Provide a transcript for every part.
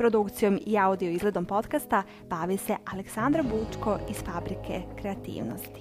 Produkcijom i audio izgledom podcasta bavi se Aleksandra Bučko iz Fabrike kreativnosti.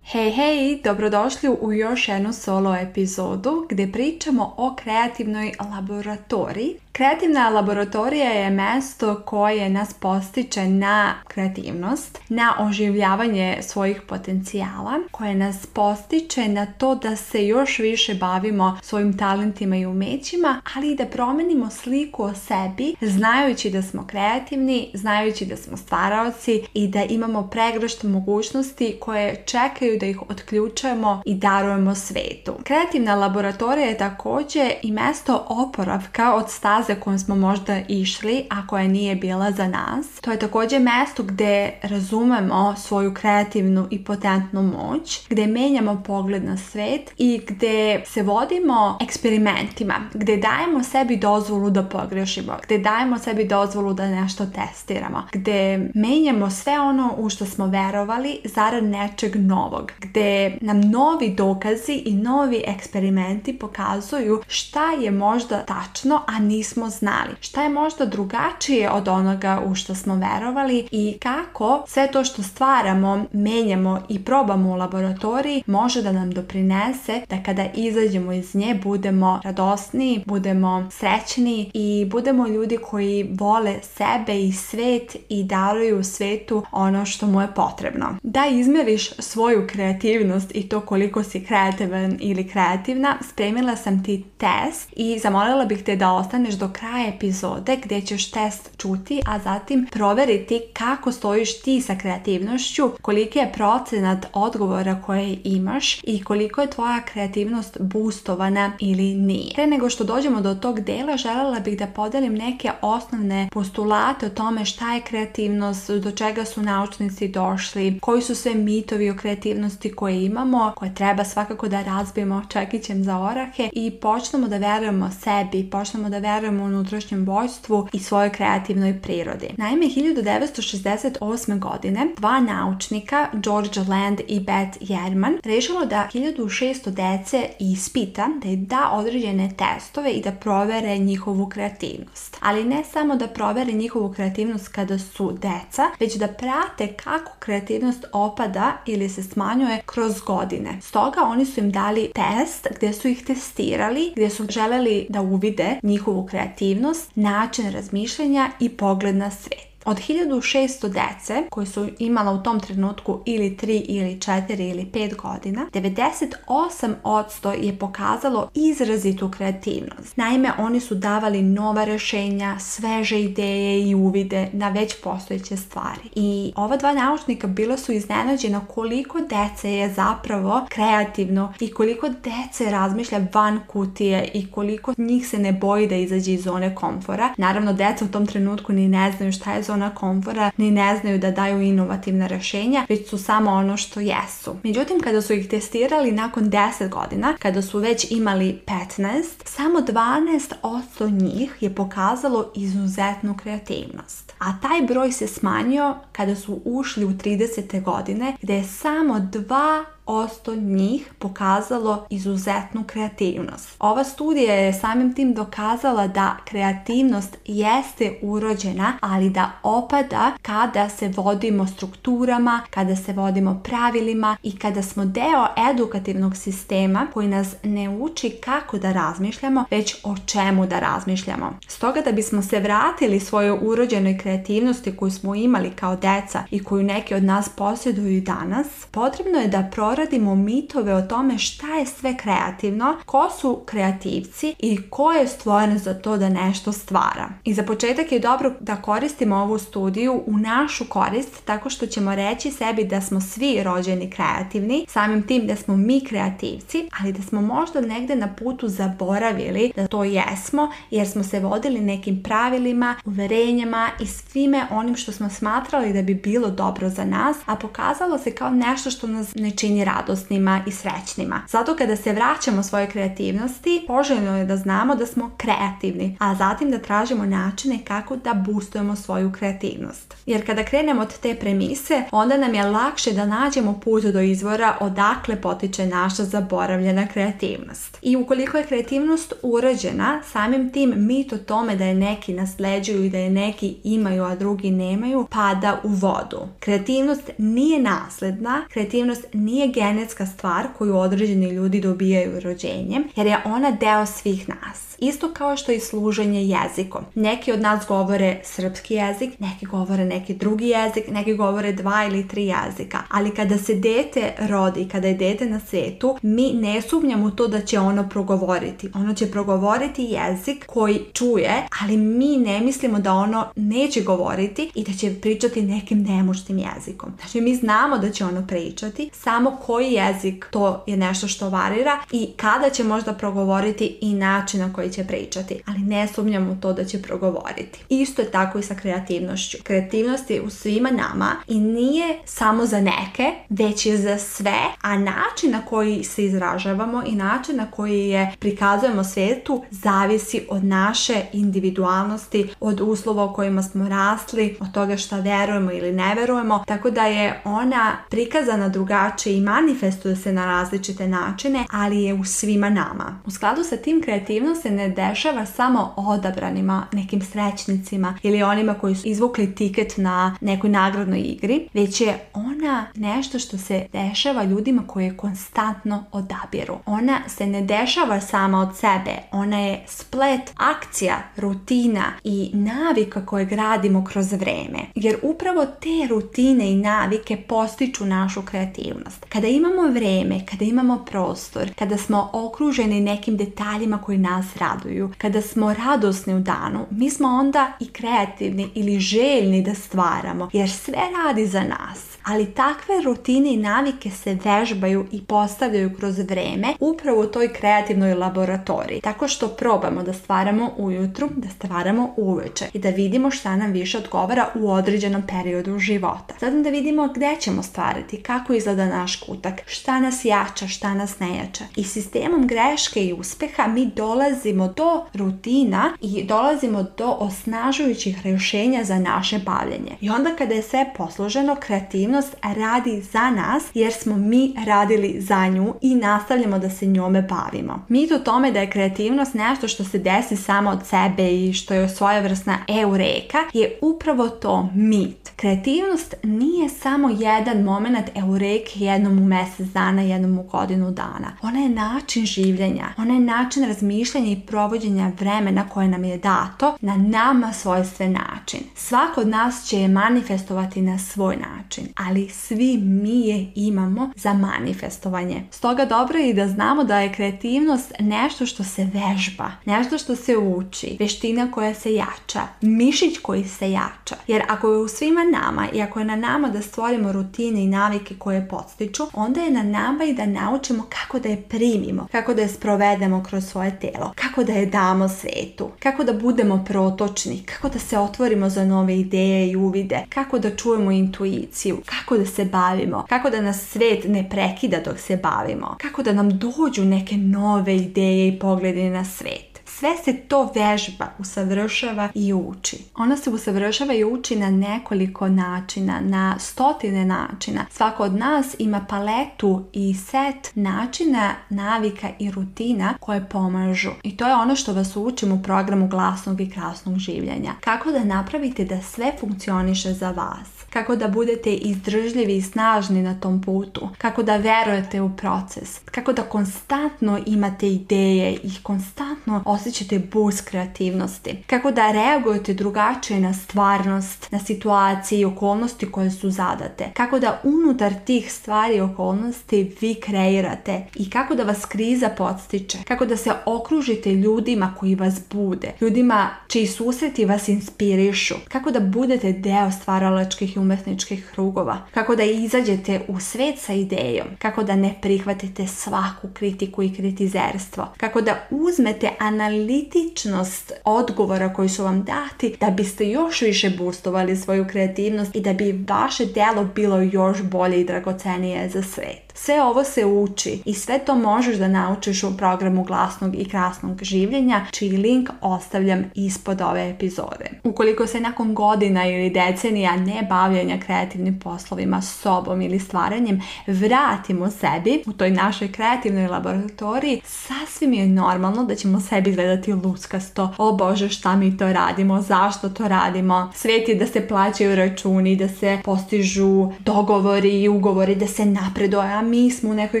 Hej, hej, dobrodošli u još jednu solo epizodu gdje pričamo o kreativnoj laboratoriji Kreativna laboratorija je mesto koje nas postiče na kreativnost, na oživljavanje svojih potencijala, koje nas postiče na to da se još više bavimo svojim talentima i umećima, ali i da promenimo sliku o sebi, znajući da smo kreativni, znajući da smo stvaraoci i da imamo pregršt mogućnosti koje čekaju da ih otključujemo i darujemo svetu. Kreativna laboratorija je također i mesto oporavka od staza za kojom smo možda išli, a koja nije bila za nas. To je također mesto gdje razumemo svoju kreativnu i potentnu moć, gdje menjamo pogled na svet i gdje se vodimo eksperimentima, gdje dajemo sebi dozvolu da pogrešimo, gdje dajemo sebi dozvolu da nešto testiramo, gdje menjamo sve ono u što smo verovali zarad nečeg novog, gdje nam novi dokazi i novi eksperimenti pokazuju šta je možda tačno, a nismo nismo znali. Šta je možda drugačije od onoga u što smo verovali i kako sve to što stvaramo, menjamo i probamo u laboratoriji može da nam doprinese da kada izađemo iz nje budemo radosni, budemo srećni i budemo ljudi koji vole sebe i svet i daruju svetu ono što mu je potrebno. Da izmeriš svoju kreativnost i to koliko si kreativan ili kreativna, spremila sam ti test i zamolila bih te da ostaneš do kraja epizode gdje ćeš test čuti, a zatim proveriti kako stojiš ti sa kreativnošću, koliki je procenat odgovora koje imaš i koliko je tvoja kreativnost boostovana ili nije. Pre nego što dođemo do tog dela, željela bih da podelim neke osnovne postulate o tome šta je kreativnost, do čega su naučnici došli, koji su sve mitovi o kreativnosti koje imamo, koje treba svakako da razbijemo čekićem za orahe i počnemo da verujemo sebi, počnemo da verujemo u unutrašnjem bojstvu i svojoj kreativnoj prirodi. Naime, 1968. godine dva naučnika, George Land i Beth Jerman, rešilo da 1600 dece ispita, da je da određene testove i da provere njihovu kreativnost. Ali ne samo da provere njihovu kreativnost kada su deca, već da prate kako kreativnost opada ili se smanjuje kroz godine. Stoga oni su im dali test gdje su ih testirali, gdje su želeli da uvide njihovu kreativnost kreativnost, način razmišljanja i pogled na svijet. Od 1600 dece koje su imala u tom trenutku ili 3 ili 4 ili 5 godina, 98% je pokazalo izrazitu kreativnost. Naime, oni su davali nova rješenja, sveže ideje i uvide na već postojeće stvari. I ova dva naučnika bila su iznenađena koliko dece je zapravo kreativno i koliko dece razmišlja van kutije i koliko njih se ne boji da izađe iz zone komfora. Naravno, deca u tom trenutku ni ne znaju šta je zona komfora ni ne znaju da daju inovativna rješenja, već su samo ono što jesu. Međutim, kada su ih testirali nakon 10 godina, kada su već imali 15, samo 12% njih je pokazalo izuzetnu kreativnost. A taj broj se smanjio kada su ušli u 30. godine, gdje je samo 2 osto njih pokazalo izuzetnu kreativnost. Ova studija je samim tim dokazala da kreativnost jeste urođena, ali da opada kada se vodimo strukturama, kada se vodimo pravilima i kada smo deo edukativnog sistema koji nas ne uči kako da razmišljamo, već o čemu da razmišljamo. Stoga da bismo se vratili svojoj urođenoj kreativnosti koju smo imali kao deca i koju neki od nas posjeduju danas, potrebno je da pro radimo mitove o tome šta je sve kreativno, ko su kreativci i ko je stvoren za to da nešto stvara. I za početak je dobro da koristimo ovu studiju u našu korist tako što ćemo reći sebi da smo svi rođeni kreativni, samim tim da smo mi kreativci, ali da smo možda negde na putu zaboravili da to jesmo jer smo se vodili nekim pravilima, uverenjama i svime onim što smo smatrali da bi bilo dobro za nas, a pokazalo se kao nešto što nas ne čini radosnima i srećnima. Zato kada se vraćamo svojoj kreativnosti, poželjno je da znamo da smo kreativni, a zatim da tražimo načine kako da boostujemo svoju kreativnost. Jer kada krenemo od te premise, onda nam je lakše da nađemo put do izvora odakle potiče naša zaboravljena kreativnost. I ukoliko je kreativnost urađena, samim tim mit o tome da je neki nasleđuju, i da je neki imaju, a drugi nemaju, pada u vodu. Kreativnost nije nasljedna, kreativnost nije genetska stvar koju određeni ljudi dobijaju rođenjem, jer je ona deo svih nas. Isto kao što i služenje jezikom. Neki od nas govore srpski jezik, neki govore neki drugi jezik, neki govore dva ili tri jezika. Ali kada se dete rodi, kada je dete na svetu, mi ne sumnjamo to da će ono progovoriti. Ono će progovoriti jezik koji čuje, ali mi ne mislimo da ono neće govoriti i da će pričati nekim nemoštim jezikom. Znači mi znamo da će ono pričati, samo koji jezik, to je nešto što varira i kada će možda progovoriti i način na koji će pričati, ali ne sumnjamo to da će progovoriti. Isto je tako i sa kreativnošću. Kreativnost je u svima nama i nije samo za neke, već je za sve, a način na koji se izražavamo i način na koji je prikazujemo svijetu zavisi od naše individualnosti, od uslova u kojima smo rasli, od toga što vjerujemo ili ne vjerujemo, tako da je ona prikazana drugačije i manifestuju se na različite načine, ali je u svima nama. U skladu sa tim kreativnost se ne dešava samo odabranima, nekim srećnicima ili onima koji su izvukli tiket na nekoj nagradnoj igri, već je ona nešto što se dešava ljudima koje konstantno odabiru. Ona se ne dešava sama od sebe, ona je splet akcija, rutina i navika koje gradimo kroz vreme. Jer upravo te rutine i navike postiču našu kreativnost. Kad kada imamo vreme, kada imamo prostor, kada smo okruženi nekim detaljima koji nas raduju, kada smo radosni u danu, mi smo onda i kreativni ili željni da stvaramo, jer sve radi za nas ali takve rutine i navike se vežbaju i postavljaju kroz vreme upravo u toj kreativnoj laboratoriji. Tako što probamo da stvaramo ujutru, da stvaramo uveče i da vidimo šta nam više odgovara u određenom periodu života. Zatim da vidimo gdje ćemo stvarati, kako izgleda naš kutak, šta nas jača, šta nas ne jača. I sistemom greške i uspeha mi dolazimo do rutina i dolazimo do osnažujućih rješenja za naše bavljenje. I onda kada je sve posloženo, kreativno radi za nas jer smo mi radili za nju i nastavljamo da se njome bavimo. Mit o tome da je kreativnost nešto što se desi samo od sebe i što je svojevrsna eureka je upravo to mit. Kreativnost nije samo jedan moment eureke jednom u mjesec dana, jednom u godinu dana. Ona je način življenja, ona je način razmišljanja i provođenja vremena koje nam je dato na nama svojstven način. Svako od nas će je manifestovati na svoj način, ali svi mi je imamo za manifestovanje. Stoga dobro je i da znamo da je kreativnost nešto što se vežba, nešto što se uči, vještina koja se jača, mišić koji se jača. Jer ako je u svima nama i ako je na nama da stvorimo rutine i navike koje podstiču, onda je na nama i da naučimo kako da je primimo, kako da je sprovedemo kroz svoje telo, kako da je damo svetu, kako da budemo protočni, kako da se otvorimo za nove ideje i uvide, kako da čujemo intuiciju, kako da se bavimo, kako da nas svet ne prekida dok se bavimo, kako da nam dođu neke nove ideje i poglede na svet. Sve se to vežba, usavršava i uči. Ona se usavršava i uči na nekoliko načina, na stotine načina. Svako od nas ima paletu i set načina, navika i rutina koje pomažu. I to je ono što vas učim u programu glasnog i krasnog življenja. Kako da napravite da sve funkcioniše za vas kako da budete izdržljivi i snažni na tom putu, kako da verujete u proces, kako da konstantno imate ideje i konstantno osjećate bus kreativnosti, kako da reagujete drugačije na stvarnost, na situacije i okolnosti koje su zadate, kako da unutar tih stvari i okolnosti vi kreirate i kako da vas kriza podstiče, kako da se okružite ljudima koji vas bude, ljudima čiji susreti vas inspirišu, kako da budete deo stvaralačkih i umetničkih krugova. Kako da izađete u svet sa idejom, kako da ne prihvatite svaku kritiku i kritizerstvo, kako da uzmete analitičnost odgovora koji su vam dati da biste još više boostovali svoju kreativnost i da bi vaše delo bilo još bolje i dragocenije za svet. Sve ovo se uči i sve to možeš da naučiš u programu glasnog i krasnog življenja, čiji link ostavljam ispod ove epizode. Ukoliko se nakon godina ili decenija ne bavljenja kreativnim poslovima, sobom ili stvaranjem vratimo sebi u toj našoj kreativnoj laboratoriji, sasvim je normalno da ćemo sebi gledati luskasto. O Bože, šta mi to radimo, zašto to radimo? Svet je da se plaćaju računi, da se postižu dogovori i ugovori, da se napreduje, mi smo u nekoj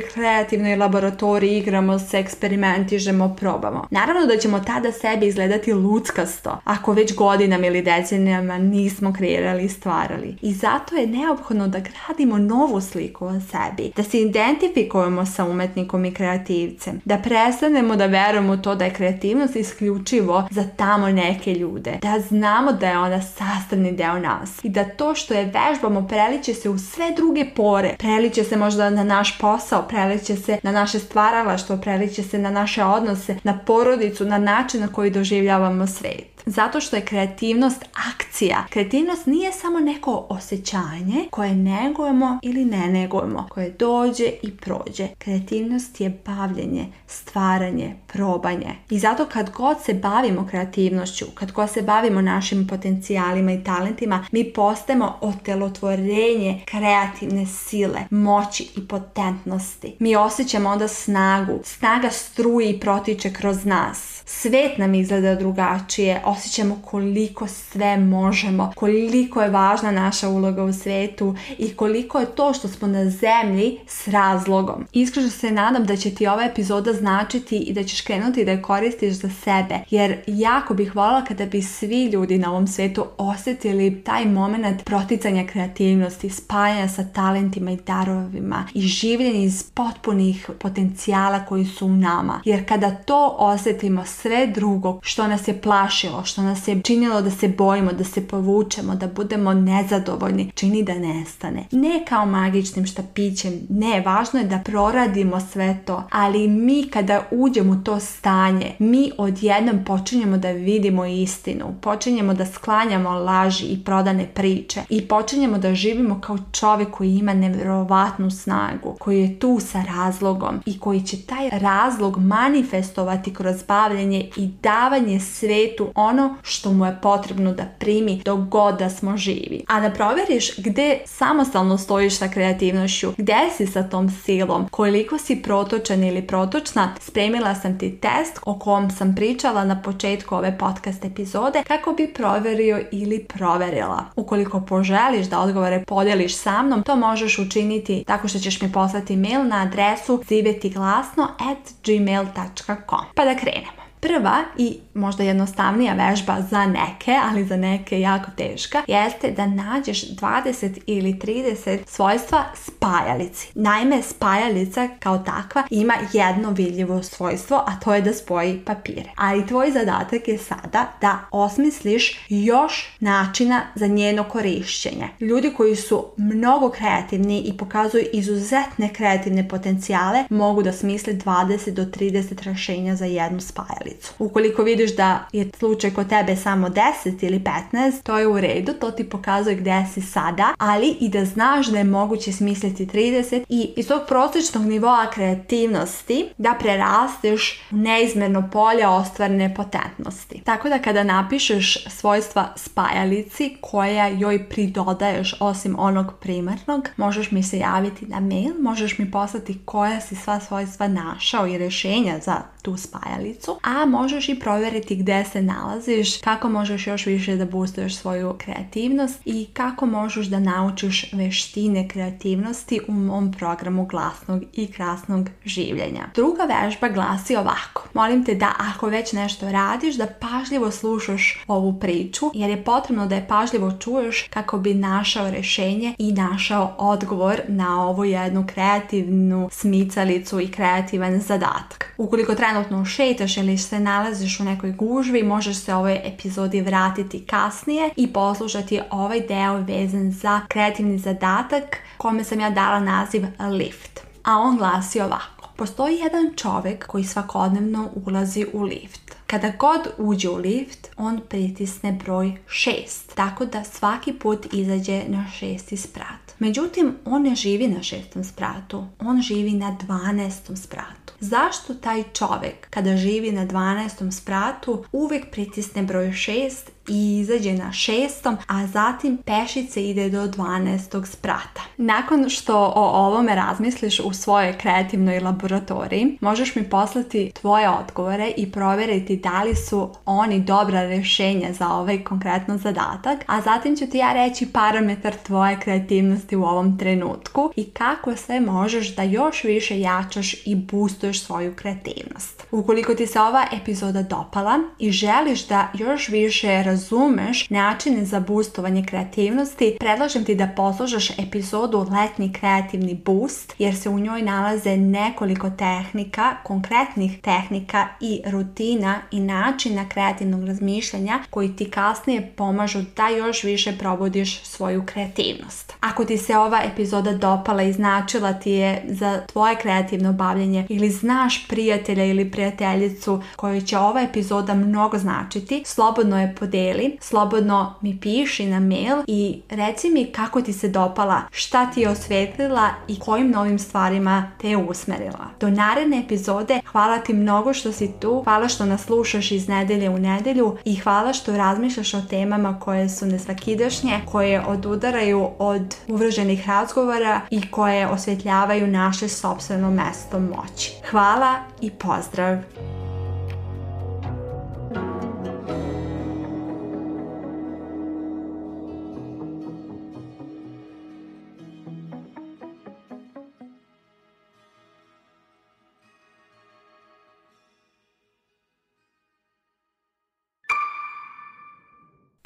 kreativnoj laboratoriji, igramo se, eksperimentižemo, probamo. Naravno da ćemo tada sebi izgledati luckasto, ako već godinama ili decenijama nismo kreirali i stvarali. I zato je neophodno da gradimo novu sliku o sebi, da se identifikujemo sa umetnikom i kreativcem, da prestanemo da verujemo to da je kreativnost isključivo za tamo neke ljude, da znamo da je ona sastavni deo nas i da to što je vežbamo preliče se u sve druge pore, preliče se možda na naš posao, preliće se na naše stvaralaštvo, preliće se na naše odnose, na porodicu, na način na koji doživljavamo svet. Zato što je kreativnost akcija. Kreativnost nije samo neko osjećanje koje negujemo ili ne negujemo, koje dođe i prođe. Kreativnost je bavljenje, stvaranje, probanje. I zato kad god se bavimo kreativnošću, kad god se bavimo našim potencijalima i talentima, mi postajemo otelotvorenje kreativne sile, moći i potencijala potentnosti. Mi osjećamo onda snagu. Snaga struji i protiče kroz nas svet nam izgleda drugačije, osjećamo koliko sve možemo, koliko je važna naša uloga u svetu i koliko je to što smo na zemlji s razlogom. Iskreno se nadam da će ti ova epizoda značiti i da ćeš krenuti da je koristiš za sebe, jer jako bih voljela kada bi svi ljudi na ovom svetu osjetili taj moment proticanja kreativnosti, spajanja sa talentima i darovima i življenja iz potpunih potencijala koji su u nama. Jer kada to osjetimo sve drugo što nas je plašilo, što nas je činilo da se bojimo, da se povučemo, da budemo nezadovoljni, čini da nestane. Ne kao magičnim štapićem, ne, važno je da proradimo sve to, ali mi kada uđemo u to stanje, mi odjednom počinjemo da vidimo istinu, počinjemo da sklanjamo laži i prodane priče i počinjemo da živimo kao čovjek koji ima nevjerovatnu snagu, koji je tu sa razlogom i koji će taj razlog manifestovati kroz bavlje i davanje svetu ono što mu je potrebno da primi dok god da smo živi. A da provjeriš gdje samostalno stojiš sa kreativnošću, gdje si sa tom silom, koliko si protočan ili protočna, spremila sam ti test o kom sam pričala na početku ove podcast epizode kako bi provjerio ili provjerila. Ukoliko poželiš da odgovore podijeliš sa mnom, to možeš učiniti tako što ćeš mi poslati mail na adresu zivjetiglasno at gmail.com. Pa da krenemo. Prva i možda jednostavnija vežba za neke, ali za neke jako teška, jeste da nađeš 20 ili 30 svojstva spajalici. Naime, spajalica kao takva ima jedno vidljivo svojstvo, a to je da spoji papire. Ali tvoj zadatak je sada da osmisliš još načina za njeno korišćenje. Ljudi koji su mnogo kreativni i pokazuju izuzetne kreativne potencijale mogu da smisli 20 do 30 rješenja za jednu spajalicu. Ukoliko vidiš da je slučaj kod tebe samo 10 ili 15, to je u redu, to ti pokazuje gdje si sada, ali i da znaš da je moguće smisliti 30 i iz tog prosječnog nivoa kreativnosti da prerasteš u neizmjerno polje ostvarne potentnosti. Tako da kada napišeš svojstva spajalici koja joj pridodaješ osim onog primarnog, možeš mi se javiti na mail, možeš mi poslati koja si sva svojstva našao i rješenja za tu spajalicu, a možeš i provjeriti gdje se nalaziš, kako možeš još više da boostuješ svoju kreativnost i kako možeš da naučiš veštine kreativnosti u mom programu glasnog i krasnog življenja. Druga vežba glasi ovako. Molim te da ako već nešto radiš, da pažljivo slušaš ovu priču, jer je potrebno da je pažljivo čuješ kako bi našao rješenje i našao odgovor na ovu jednu kreativnu smicalicu i kreativan zadatak. Ukoliko treba trenutno šetaš ili se nalaziš u nekoj gužvi, možeš se ovoj epizodi vratiti kasnije i poslušati ovaj deo vezan za kreativni zadatak kome sam ja dala naziv Lift. A on glasi ovako. Postoji jedan čovjek koji svakodnevno ulazi u lift. Kada god uđe u lift, on pritisne broj 6, tako da svaki put izađe na šesti sprat. Međutim, on ne živi na šestom spratu, on živi na 12. spratu zašto taj čovek kada živi na 12. spratu uvek pritisne broj 6 i izađe na šestom, a zatim pešice ide do 12. sprata. Nakon što o ovome razmisliš u svojoj kreativnoj laboratoriji, možeš mi poslati tvoje odgovore i provjeriti da li su oni dobra rješenja za ovaj konkretno zadatak, a zatim ću ti ja reći parametar tvoje kreativnosti u ovom trenutku i kako sve možeš da još više jačaš i boostuješ svoju kreativnost. Ukoliko ti se ova epizoda dopala i želiš da još više razumeš načine za boostovanje kreativnosti, predlažem ti da poslušaš epizodu Letni kreativni boost, jer se u njoj nalaze nekoliko tehnika, konkretnih tehnika i rutina i načina kreativnog razmišljanja koji ti kasnije pomažu da još više provodiš svoju kreativnost. Ako ti se ova epizoda dopala i značila ti je za tvoje kreativno bavljenje ili znaš prijatelja ili prijateljicu koji će ova epizoda mnogo značiti, slobodno je podijeliti slobodno mi piši na mail i reci mi kako ti se dopala, šta ti je osvetlila i kojim novim stvarima te je usmerila. Do naredne epizode hvala ti mnogo što si tu, hvala što nas slušaš iz nedelje u nedelju i hvala što razmišljaš o temama koje su nesvakidašnje, koje odudaraju od uvrženih razgovora i koje osvjetljavaju naše sobstveno mesto moći. Hvala i pozdrav!